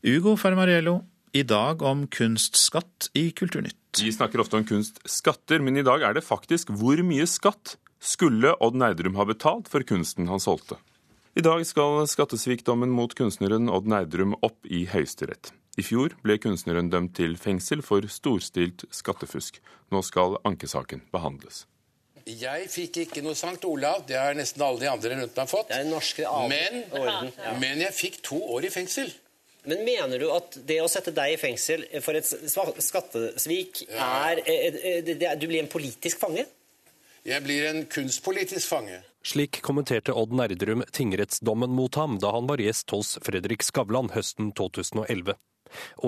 Ugo Fermariello, i dag om kunstskatt i Kulturnytt. Vi snakker ofte om kunstskatter, men i dag er det faktisk hvor mye skatt skulle Odd Nerdrum ha betalt for kunsten han solgte. I dag skal skattesvikdommen mot kunstneren Odd Nerdrum opp i Høyesterett. I fjor ble kunstneren dømt til fengsel for storstilt skattefusk. Nå skal ankesaken behandles. Jeg fikk ikke noe Sankt Olav, det har nesten alle de andre rundt meg fått. Det er norske men, orden. Ja. men jeg fikk to år i fengsel. Men mener du at det å sette deg i fengsel for et skattesvik er Du blir en politisk fange? Jeg blir en kunstpolitisk fange. Slik kommenterte Odd Nerdrum tingrettsdommen mot ham da han var gjest hos Fredrik Skavlan høsten 2011.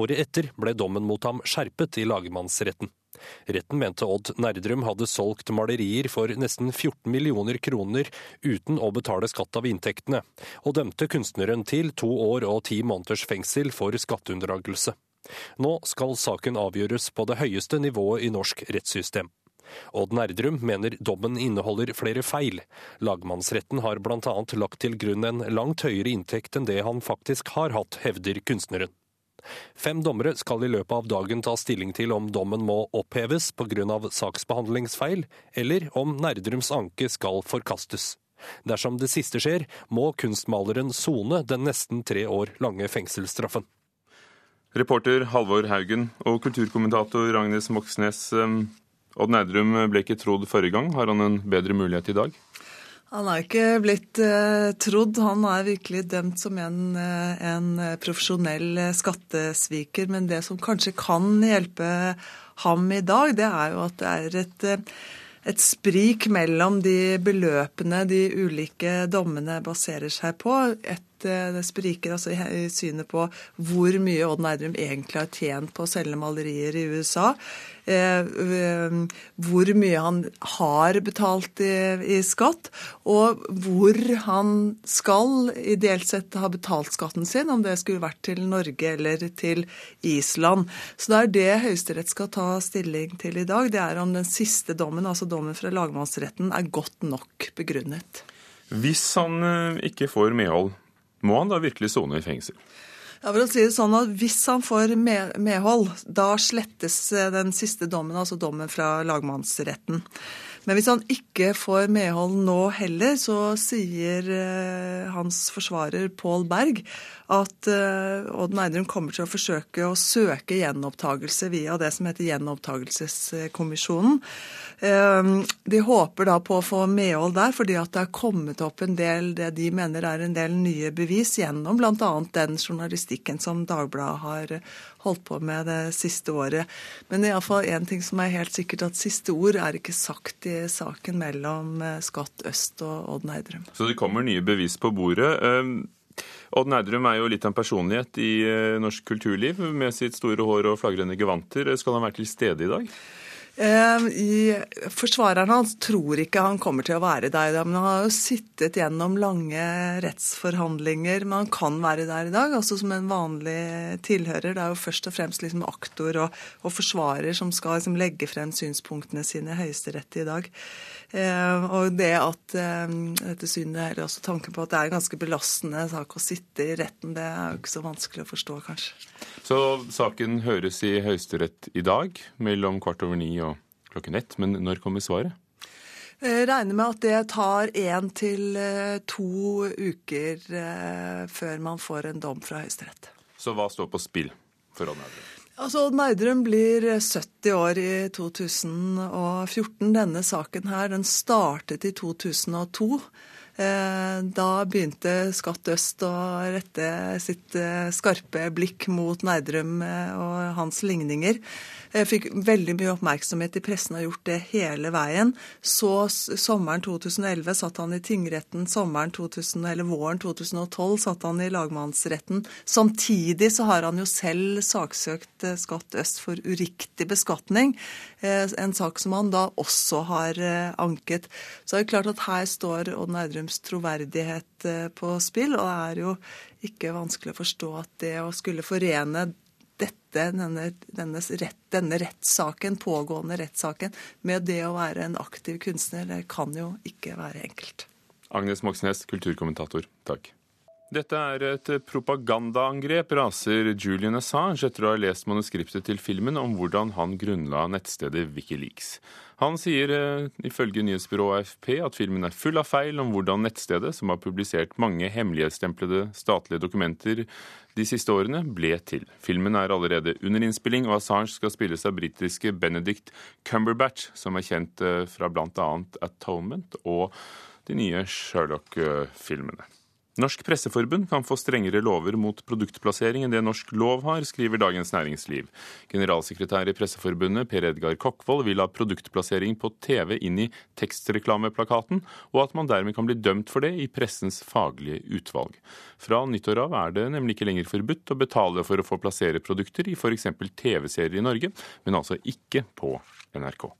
Året etter ble dommen mot ham skjerpet i lagmannsretten. Retten mente Odd Nerdrum hadde solgt malerier for nesten 14 millioner kroner uten å betale skatt av inntektene, og dømte kunstneren til to år og ti måneders fengsel for skatteunndragelse. Nå skal saken avgjøres på det høyeste nivået i norsk rettssystem. Odd Nerdrum mener dommen inneholder flere feil. Lagmannsretten har bl.a. lagt til grunn en langt høyere inntekt enn det han faktisk har hatt, hevder kunstneren. Fem dommere skal i løpet av dagen ta stilling til om dommen må oppheves pga. saksbehandlingsfeil, eller om Nerdrums anke skal forkastes. Dersom det siste skjer, må kunstmaleren sone den nesten tre år lange fengselsstraffen. Reporter Halvor Haugen og kulturkommentator Agnes Moxnes. Um, Odd Nerdrum ble ikke trodd forrige gang. Har han en bedre mulighet i dag? Han er ikke blitt eh, trodd. Han er virkelig dømt som en, eh, en, profesjonell eh, skattesviker. Men det som kanskje kan hjelpe ham i dag, det er jo at det er et, eh, et sprik mellom de beløpene de ulike dommene baserer seg på. Et Eh, det spriker altså i synet på hvor mye Odd Nerdrum egentlig har tjent på å selge malerier i USA. Eh, eh, hvor mye han har betalt i, skatt, og hvor han skal ideelt sett ha betalt skatten sin, om det skulle vært til Norge eller til Island. Så det er det Høyesterett skal ta stilling til i dag. Det er om den siste dommen, altså dommen fra lagmannsretten, er godt nok begrunnet. Hvis han ikke får medhold, må han da virkelig sone i fengsel? For å si det sånn at Hvis han får medhold, da slettes eh, den siste dommen, altså dommen fra lagmannsretten. Men hvis han ikke får medhold nå heller, så sier eh, hans forsvarer Pål Berg at eh, Odd Nerdrum kommer til å forsøke å søke gjenopptakelse via det som heter Gjenopptakelseskommisjonen. Eh, de håper da på å få medhold der, fordi at det er kommet opp en del det de mener er en del nye bevis gjennom bl.a. den journalistikken som Dagbladet har holdt på med det siste året. Men iallfall én ting som er helt sikkert, at siste ord er ikke sagt i saken mellom eh, Skatt Øst og Odd Nerdrum. Så det kommer nye bevis på bordet. Odd Nerdrum er jo litt av en personlighet i eh, norsk kulturliv. Med sitt store hår og flagrende gevanter. Skal han være til stede i dag? Eh, forsvareren hans tror ikke han kommer til å være der. i dag, Men han har jo sittet gjennom lange rettsforhandlinger. Men han kan være der i dag, altså som en vanlig tilhører. Det er jo først og fremst liksom aktor og, og forsvarer som skal liksom legge frem synspunktene sine i Høyesterett i dag. Eh, og det at eh, dette synet, eller også tanken på at det er en ganske belastende sak å sitte i retten, det er jo ikke så vanskelig å forstå, kanskje. Så saken høres i Høyesterett i dag mellom kvart over ni og klokken ett, men når kommer svaret? Jeg regner med at det tar én til eh, to uker før man får en dom fra Høyesterett. Så hva står på spill for Odd Altså, Nerdrum blir 70 år i 2014. Denne saken her, den startet i 2002. Eh, da begynte Skatt øst å rette sitt eh, skarpe blikk mot Nerdrum eh, og hans ligninger. Jeg fikk veldig mye oppmerksomhet i pressen, har gjort det hele veien. Så sommeren 2011 satt han i tingretten, sommeren 2000, eller våren 2012 satt han i lagmannsretten. Samtidig så har han jo selv saksøkt Skatt øst for uriktig beskatning. En sak som han da også har anket. Så er det klart at her står Odd Nerdrums troverdighet på spill, og det er jo ikke vanskelig å forstå at det å skulle forene dette, denne, denne, rett, denne rettssaken, pågående rettssaken, med det å være en aktiv kunstner, det kan jo ikke være enkelt. Agnes Moxnes, kulturkommentator, takk. Dette er et propagandaangrep, raser Julian Assange etter å ha lest manuskriptet til filmen om hvordan han grunnla nettstedet Wikileaks. Han sier eh, ifølge nyhetsbyrået AFP at filmen er full av feil om hvordan nettstedet, som har publisert mange hemmelighetsstemplede statlige dokumenter de siste årene, ble til. Filmen er allerede under innspilling, og Assange skal spilles av britiske Benedict Cumberbatch, som er kjent eh, fra bl.a. Atonement og de nye Sherlock-filmene. Norsk Presseforbund kan få strengere lover mot produktplassering enn det norsk lov har, skriver Dagens Næringsliv. Generalsekretær i Presseforbundet Per Edgar Kokkvold vil ha produktplassering på TV inn i tekstreklameplakaten, og at man dermed kan bli dømt for det i pressens faglige utvalg. Fra nyttår av er det nemlig ikke lenger forbudt å betale for å få plassere produkter i f.eks. TV-serier i Norge, men altså ikke på NRK.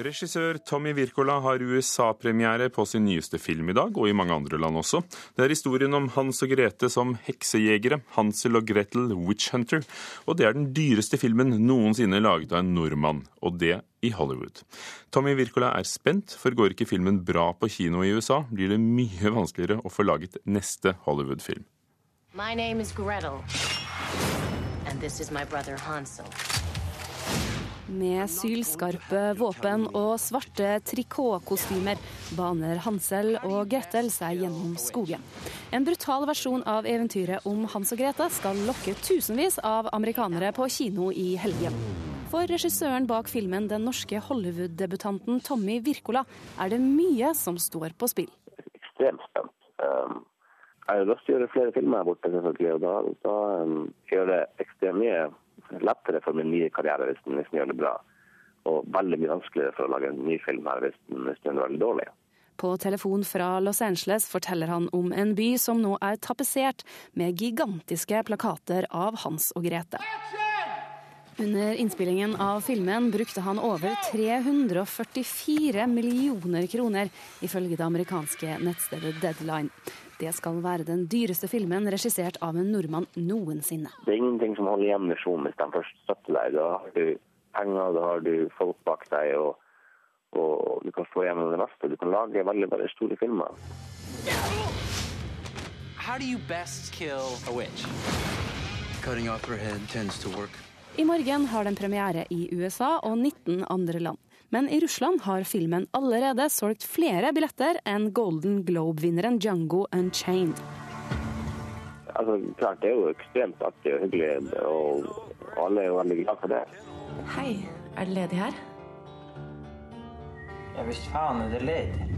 Regissør Tommy Wirkola har USA-premiere på sin nyeste film i dag, og i mange andre land også. Det er historien om Hans og Grete som heksejegere, Hansel og Gretel Witch Hunter. Og det er den dyreste filmen noensinne laget av en nordmann, og det i Hollywood. Tommy Wirkola er spent, for går ikke filmen bra på kino i USA, blir det mye vanskeligere å få laget neste Hollywood-film. My name is Gretel, and this is my brother Hansel. Med sylskarpe våpen og svarte trikotkostymer baner Hansel og Gretel seg gjennom skogen. En brutal versjon av eventyret om Hans og Grete skal lokke tusenvis av amerikanere på kino i helgen. For regissøren bak filmen, den norske Hollywood-debutanten Tommy Wirkola, er det mye som står på spill. Ekstremt spent. Um, jeg har lyst til å gjøre flere filmer her borte, selvfølgelig. Og da, da um, gjør det ekstremt mye lettere for min nye karriere hvis den, gjør det bra. Og veldig mye vanskeligere for å lage en ny film her hvis den, hvis den er veldig dårlig. På telefon fra Los Angeles forteller han om en by som nå er tapetsert med gigantiske plakater av Hans og Grete. Under innspillingen av filmen brukte han over 344 millioner kroner, ifølge det amerikanske nettstedet Deadline. Det skal være den dyreste filmen regissert av en nordmann noensinne. Det er ingenting som holder igjen misjonen hvis de først støtter deg. Da har du penger, da har du folk bak deg, og, og du kan få igjennom det meste. Du kan lage veldig veldig store filmer. I morgen har den premiere i USA og 19 andre land. Men i Russland har filmen allerede solgt flere billetter enn Golden Globe-vinneren Django Unchained. Altså, klart, Det er jo ekstremt artig og hyggelig, og alle er jo veldig glad for det. Hei, er det ledig her? Ja visst faen er det ledig.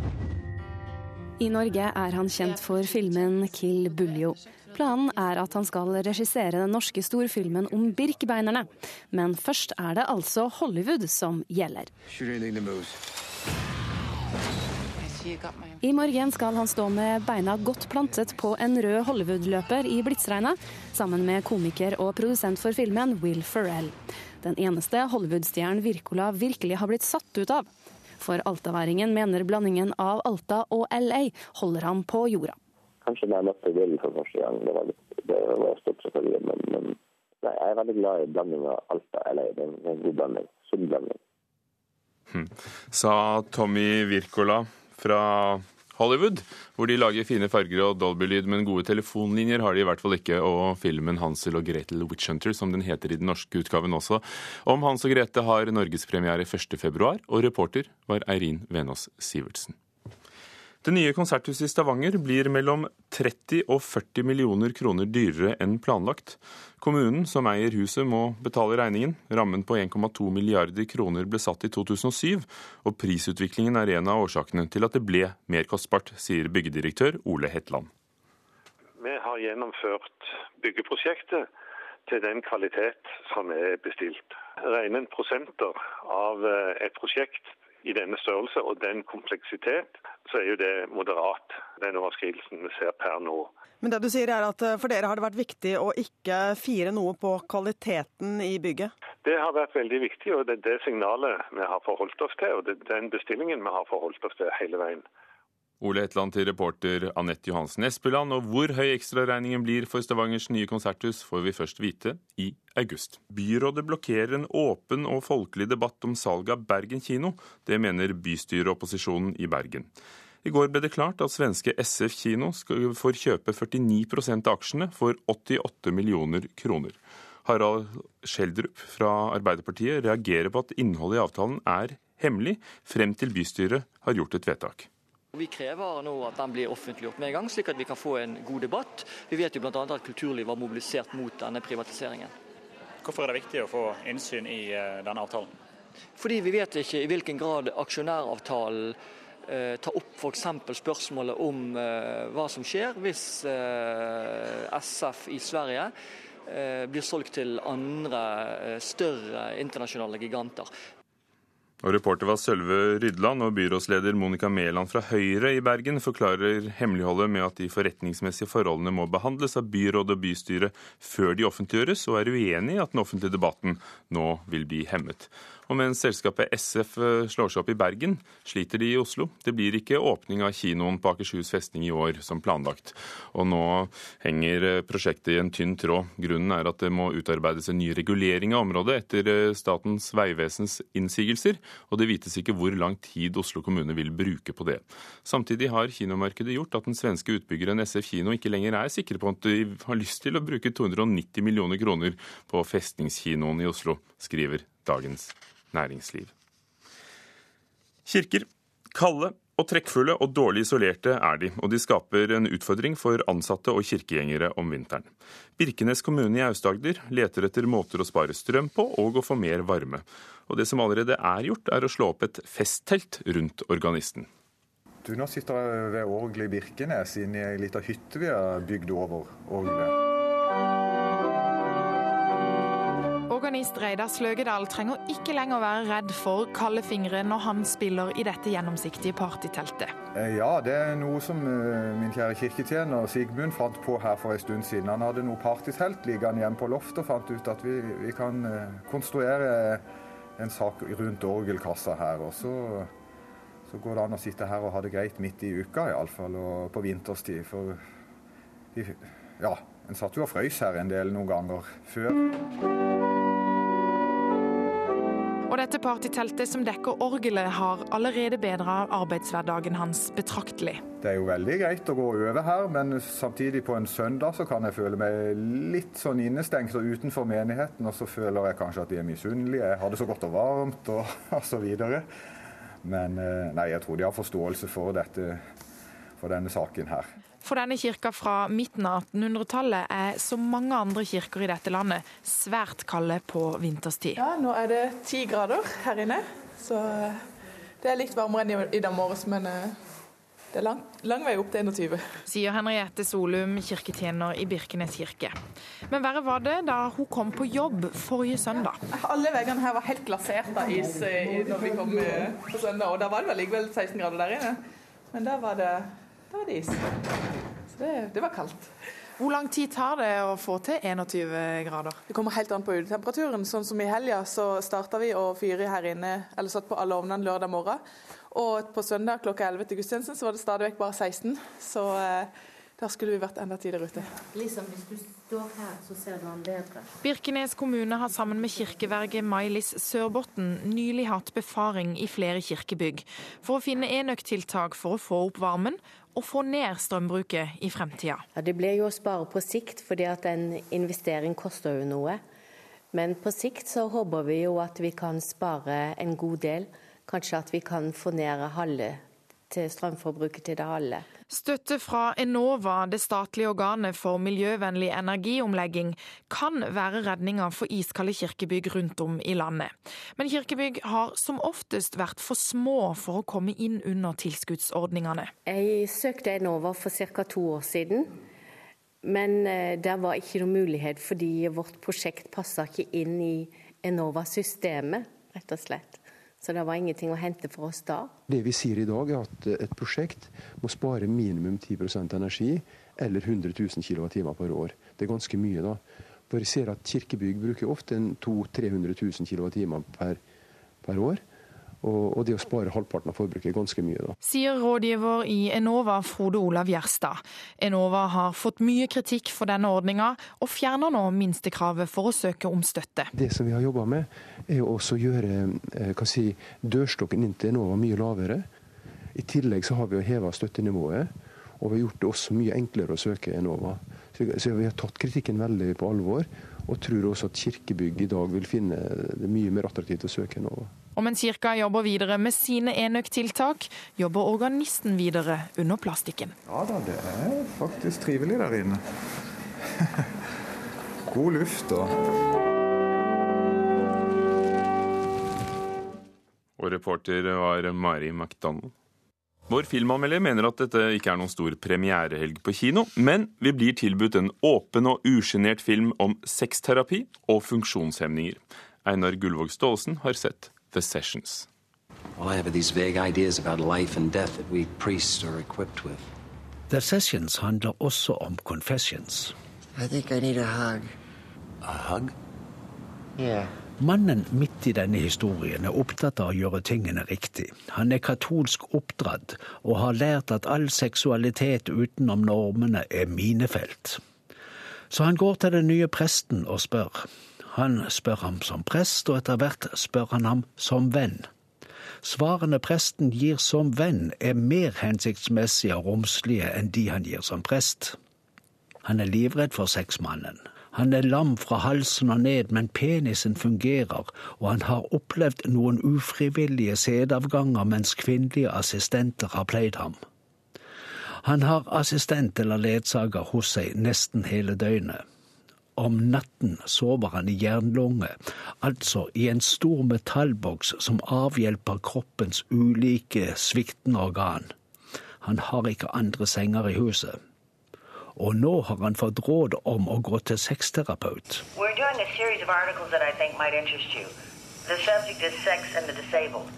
I Norge er han kjent for filmen 'Kill Buljo'. Planen er at han skal regissere den norske storfilmen om Birkebeinerne. Men først er det altså Hollywood som gjelder. I morgen skal han stå med beina godt plantet på en rød Hollywood-løper i blitsregnet, sammen med komiker og produsent for filmen Will Ferrell. Den eneste Hollywood-stjernen Wirkola virkelig har blitt satt ut av. For altaværingen mener blandingen av Alta og LA holder ham på jorda kanskje da jeg møtte Will for første gang. Det var, det var stort, selvfølgelig. Men, men nei, jeg er veldig glad i blanding av Alta og LA. Det er en god blanding. Sunn blanding. Hmm. Sa Tommy Wirkola fra Hollywood, hvor de lager fine farger og Dolby-lyd, men gode telefonlinjer har de i hvert fall ikke, og filmen 'Hansel og Gretel Witch Hunter', som den heter i den norske utgaven også. Om Hans og Grete har norgespremiere 1.2, og reporter var Eirin Venås Sivertsen. Det nye konserthuset i Stavanger blir mellom 30 og 40 millioner kroner dyrere enn planlagt. Kommunen som eier huset må betale regningen. Rammen på 1,2 milliarder kroner ble satt i 2007, og prisutviklingen er en av årsakene til at det ble mer kostbart, sier byggedirektør Ole Hetland. Vi har gjennomført byggeprosjektet til den kvalitet som er bestilt. Rene prosenter av eh, et prosjekt i denne størrelse og den kompleksitet, så er jo det moderat, den overskridelsen vi ser per nå. Men det du sier er at eh, for dere har det vært viktig å ikke fire noe på kvaliteten i bygget? Det har vært veldig viktig, og det er det signalet vi har forholdt oss til. Og det er den bestillingen vi har forholdt oss til hele veien. Ole Hetland til reporter Anette Johansen Espeland. Og hvor høy ekstraregningen blir for Stavangers nye konserthus, får vi først vite i august. Byrådet blokkerer en åpen og folkelig debatt om salget av Bergen kino. Det mener bystyreopposisjonen i Bergen. I går ble det klart at svenske SF kino får kjøpe 49% av aksjene for 88 millioner kroner. Harald Schjelderup fra Arbeiderpartiet reagerer på at innholdet i avtalen er hemmelig, frem til bystyret har gjort et vedtak. Vi krever nå at den blir offentliggjort med en gang, slik at vi kan få en god debatt. Vi vet jo bl.a. at kulturlivet var mobilisert mot denne privatiseringen. Hvorfor er det viktig å få innsyn i eh, denne avtalen? Fordi vi vet ikke i hvilken grad aksjonæravtalen eh, tar opp f.eks. spørsmålet om eh, hva som skjer hvis eh, SF i Sverige eh, blir solgt til andre eh, større internasjonale giganter. Og Reporter var Sølve Rydland, og byrådsleder Monica Mæland fra Høyre i Bergen forklarer hemmeligholdet med at de forretningsmessige forholdene må behandles av byråd og bystyre før de offentliggjøres, og er uenig i at den offentlige debatten nå vil bli hemmet. Og mens selskapet SF eh, slår seg opp i Bergen, sliter de i Oslo. Det blir ikke åpning av kinoen på Akershus festning i år som planlagt. Og nå henger eh, prosjektet i en tynn tråd. Grunnen er at det må utarbeides en ny regulering av området etter eh, Statens vegvesens innsigelser, og det vites ikke hvor lang tid Oslo kommune vil bruke på det. Samtidig har kinomarkedet gjort at den svenske utbyggeren SF Kino ikke lenger er sikre på at de har lyst til å bruke 290 millioner kroner på festningskinoen i Oslo, skriver Dagens næringsliv. Kirker kalde og trekkfulle og dårlig isolerte er de, og de skaper en utfordring for ansatte og kirkegjengere om vinteren. Birkenes kommune i Aust-Agder leter etter måter å spare strøm på og å få mer varme. Og det som allerede er gjort, er å slå opp et festtelt rundt organisten. Du, nå sitter jeg ved orgelet i Birkenes, inne i ei lita hytte vi har bygd over orgelet. Reidar Sløgedal trenger ikke lenger være redd for kalde fingre når han spiller i dette gjennomsiktige partyteltet. Eh, Ja, det er noe som eh, min kjære kirketjener Sigmund fant på her for en stund siden. Han hadde noe partytelt liggende hjemme på loftet og fant ut at vi, vi kan eh, konstruere en sak rundt orgelkassa her. Og så, så går det an å sitte her og ha det greit midt i uka, iallfall, og på vinterstid. For ja, en satt jo og frøys her en del noen ganger før. Og dette partyteltet som dekker orgelet, har allerede bedra arbeidshverdagen hans betraktelig. Det er jo veldig greit å gå over her, men samtidig på en søndag så kan jeg føle meg litt sånn innestengt og utenfor menigheten, og så føler jeg kanskje at de er misunnelige. Jeg har det så godt og varmt og, og så videre. Men eh, nei, jeg tror de har forståelse for dette, for denne saken her. For denne kirka fra midten av 1800-tallet er, som mange andre kirker i dette landet, svært kalde på vinterstid. Ja, nå er det ti grader her inne, så eh, det er litt varmere enn i- i dag morges, men eh, det er lang, lang vei opp til 21. Sier Henriette Solum, kirketjener i Birkenes kirke. Men verre var det da hun kom på jobb forrige søndag. Alle veggene her var helt glasert av is eh, når vi kom på søndag, og da var det vel likevel 16 grader der inne. Men da var det, der var det is. Så det, det var kaldt. Hvor lang tid tar det å få til 21 grader? Det kommer helt an på utetemperaturen. Sånn som i helga så starta vi å fyre her inne, eller satt på alle ovnene lørdag morgen. Og på søndag klokka 11 til gudstjenesten så var det stadig vekk bare 16. Så eh, da skulle vi vært enda tidligere ute. Liksom, hvis du står her, så ser du han bedre. Birkenes kommune har sammen med kirkeverget Mailis Sørbotn nylig hatt befaring i flere kirkebygg for å finne enøktiltak for å få opp varmen og få ned strømbruket i fremtida. Ja, det blir jo å spare på sikt, fordi at en investering koster jo noe. Men på sikt så håper vi jo at vi kan spare en god del. Kanskje at vi kan få ned halve til strømforbruket til det halve. Støtte fra Enova, det statlige organet for miljøvennlig energiomlegging, kan være redninga for iskalde kirkebygg rundt om i landet. Men kirkebygg har som oftest vært for små for å komme inn under tilskuddsordningene. Jeg søkte Enova for ca. to år siden. Men eh, der var ikke noe mulighet, fordi vårt prosjekt passa ikke inn i Enova-systemet, rett og slett. Så det var ingenting å hente for oss da. Det vi sier i dag, er at et prosjekt må spare minimum 10% energi, eller 100 000 kWh per år. Det er ganske mye, da. For jeg ser at kirkebygg bruker ofte 200 000-300 000 kWh per, per år. Og, og det å spare halvparten av forbruket er ganske mye, da. Sier rådgiver i Enova Frode Olav Gjerstad. Enova har fått mye kritikk for denne ordninga, og fjerner nå minstekravet for å søke om støtte. Det som vi har jobba med, er jo også å gjøre eh, si, dørstokken inn til Enova mye lavere. I tillegg så har vi heva støttenivået, og vi har gjort det også mye enklere å søke Enova. Så vi har tatt kritikken veldig på alvor, og tror også at kirkebygg i dag vil finne det mye mer attraktivt å søke Enova. Og mens kirka jobber videre med sine enøktiltak, jobber organisten videre under plastikken. Ja da, det er faktisk trivelig der inne. God luft og Og reporter var Mari McDonald. Vår filmanmelder mener at dette ikke er noen stor premierehelg på kino, men vi blir tilbudt en åpen og usjenert film om sexterapi og funksjonshemninger. Einar Gullvåg Staalesen har sett The Sessions. Well, I have these vague ideas about life and death that we priests are equipped with. The Sessions handler også om confessions. I think I need a hug. A hug? Yeah. Mannen midt i denne historien er opptatt av å gjøre tingene riktig. Han er katolsk oppdratt og har lært at all seksualitet utenom normene er minefelt. Så han går til den nye presten og spør. Han spør ham som prest, og etter hvert spør han ham som venn. Svarene presten gir som venn, er mer hensiktsmessige og romslige enn de han gir som prest. Han er livredd for sexmannen. Han er lam fra halsen og ned, men penisen fungerer, og han har opplevd noen ufrivillige sædavganger mens kvinnelige assistenter har pleid ham. Han har assistent eller ledsager hos seg nesten hele døgnet. Om natten sover han i jernlunge, altså i en stor metallboks som avhjelper kroppens ulike sviktende organ. Han har ikke andre senger i huset. Og nå har han fått råd om å gå til sexterapeut. The subject is sex and the disabled.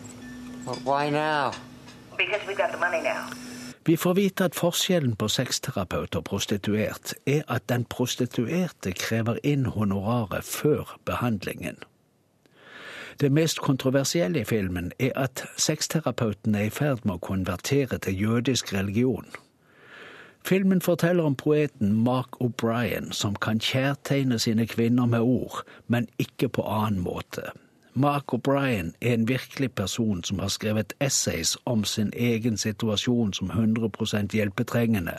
But why now? Because we've got the money now. Vi får vite at forskjellen på sexterapeut og prostituert er at den prostituerte krever inn honoraret før behandlingen. Det mest kontroversielle i filmen er at sexterapeuten er i ferd med å konvertere til jødisk religion. Filmen forteller om poeten Mark O'Brien, som kan kjærtegne sine kvinner med ord, men ikke på annen måte. Mark O'Brien er en virkelig person som har skrevet essays om sin egen situasjon som 100% hjelpetrengende.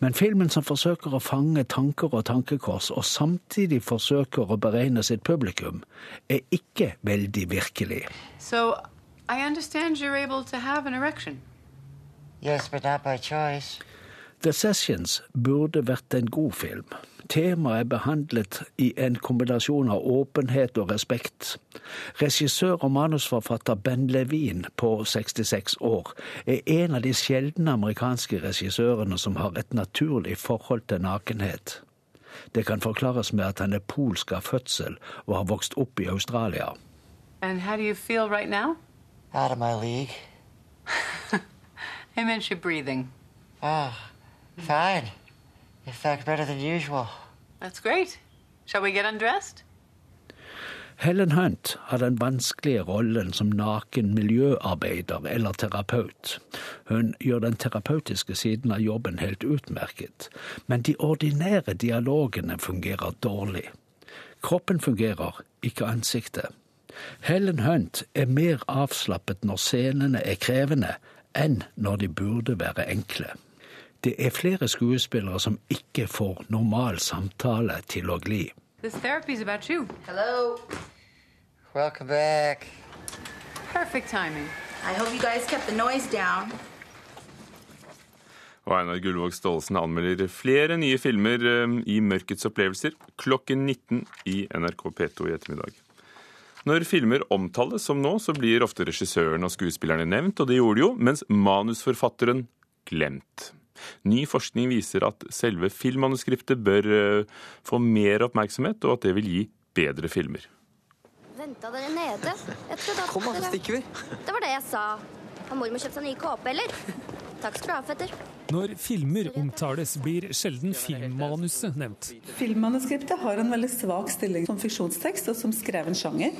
Men filmen som forsøker å fange tanker og tankekors, og samtidig forsøker å beregne sitt publikum, er ikke veldig virkelig. So, I understand you're able to have an erection. Yes, but not by choice. The Sessions burde vært en god film. Temaet er behandlet i en kombinasjon av åpenhet og respekt. Regissør og manusforfatter Ben Levine på 66 år er en av de sjeldne amerikanske regissørene som har et naturlig forhold til nakenhet. Det kan forklares med at han er polsk av fødsel og har vokst opp i Australia. And how do you feel right now? Out of my league. I meant your breathing. Ah, fine. In fact, better than usual. That's great. Shall we get undressed? Helen Hunt har den vanskelige rollen som naken miljøarbeider eller terapeut. Hun gjør den terapeutiske siden av jobben helt utmerket, men de ordinære dialogene fungerer dårlig. Kroppen fungerer, ikke ansiktet. Helen Hunt er mer avslappet når scenene er krevende, enn når de burde være enkle. Det er flere skuespillere som ikke får normal samtale til å gli. This therapy's about you. Hello. Welcome back. Perfect timing. I hope you guys kept the noise down. Og Einar Gullvåg Staalesen anmelder flere nye filmer eh, i Mørkets opplevelser klokken 19 i NRK P2 i ettermiddag. Når filmer omtales som nå, så blir ofte regissøren og skuespillerne nevnt, og det gjorde de jo, mens manusforfatteren glemt. Ny forskning viser at selve filmmanuskriptet bør eh, få mer oppmerksomhet, og at det vil gi bedre filmer. Venta dere nede? Kom, da, så stikker vi. Det var det jeg sa. Har mormor kjøpt seg ny kåpe, eller? Takk skal du ha, fetter. Når filmer omtales, blir sjelden filmmanuset nevnt. Filmmanuskriptet har en veldig svak stilling som fiksjonstekst og som skreven sjanger.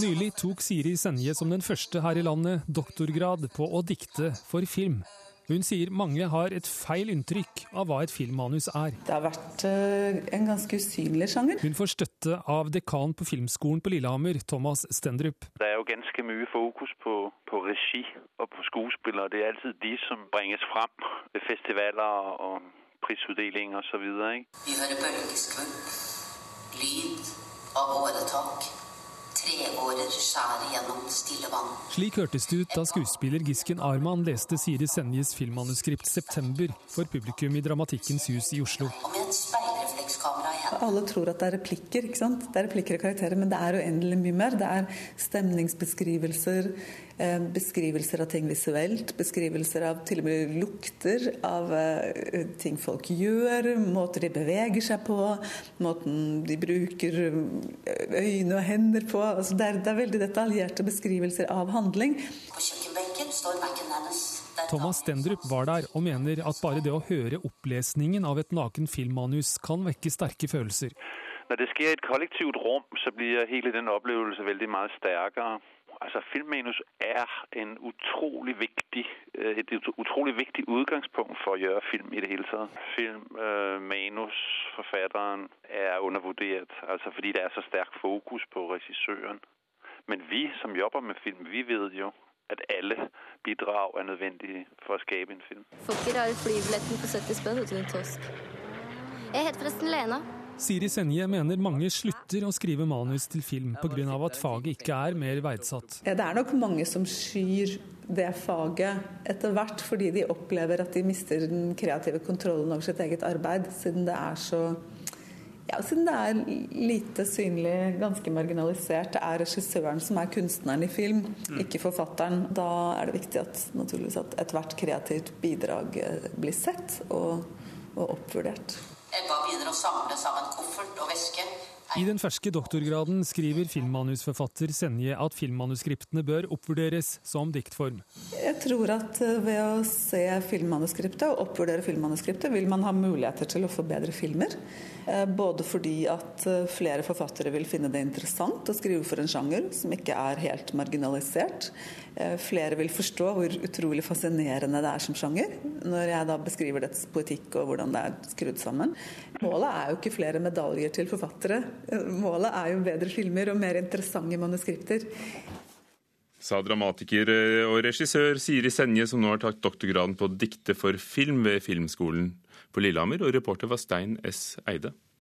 Nylig tok Siri Senje som den første her i landet doktorgrad på å dikte for film. Hun sier mange har et feil inntrykk av hva et filmmanus er. Det har vært uh, en ganske usynlig sjanger. Hun får støtte av dekan på Filmskolen på Lillehammer, Thomas Stendrup. Det er jo ganske mye fokus på, på regi og på skuespillere. Det er alltid de som bringes frem ved festivaler og prisutdeling osv. Vi hører bølgeskvulp, lyd av åretak. Treårer skjærer gjennom stille vann. Slik hørtes det ut da skuespiller Gisken Arman leste Siri Senjes filmmanuskript 'September' for publikum i Dramatikkens hus i Oslo. Og med Alle tror at det er replikker, ikke sant? Det er replikker og karakterer, men det er uendelig mye mer. Det er stemningsbeskrivelser, eh, beskrivelser av ting visuelt, beskrivelser av til og med lukter, av eh, ting folk gjør, måter de beveger seg på, måten de bruker eh, øyne og hender på. Altså det, er, det er veldig detaljerte beskrivelser av handling. På kjøkkenbenken står Mac-en hennes. Thomas Stendrup var der og mener at bare det å høre opplesningen av et naken filmmanus kan vekke sterke følelser. Når det sker i et kollektivt rom, så blir hele den opplevelsen veldig mye sterkere. Altså, Filmmanus er en utrolig viktig, øh, et utrolig viktig utgangspunkt for å gjøre film i det hele tatt. Filmmanusforfatteren er undervurdert, altså fordi det er så sterk fokus på regissøren. Men vi som jobber med film, vi vet jo at alle bidrag er nødvendige for å skape en film. Får ikke rare flybilletten på 70 spenn, du, din tosk. Jeg heter forresten Lena. Siri Senje mener mange slutter å skrive manus til film pga. at faget ikke er mer verdsatt. Det er nok mange som skyr det faget etter hvert, fordi de opplever at de mister den kreative kontrollen over sitt eget arbeid, siden det er så ja, siden det er lite synlig, ganske marginalisert. Det er regissøren som er kunstneren i film, ikke forfatteren. Da er det viktig at naturligvis at ethvert kreativt bidrag eh, blir sett og, og oppvurdert. Ebba begynner å samle sammen koffert og veske. I den ferske doktorgraden skriver filmmanusforfatter Senje at filmmanuskriptene bør oppvurderes som diktform. Jeg tror at eh, ved å se filmmanuskriptet og oppvurdere filmmanuskriptet, vil man ha muligheter til å få bedre filmer. Eh, Både fordi at eh, flere forfattere vil finne det interessant å skrive for en sjanger som ikke er helt marginalisert. Flere vil forstå hvor utrolig fascinerende det er som sjanger, når jeg da beskriver dets poetikk og hvordan det er skrudd sammen. Målet er jo ikke flere medaljer til forfattere. Eh, Målet er jo bedre filmer og mer interessante manuskripter. Sa dramatiker og regissør Siri Senje, som nå har tatt doktorgraden på dikte for film ved Filmskolen på Lillehammer, og reporter var Stein S. Eide.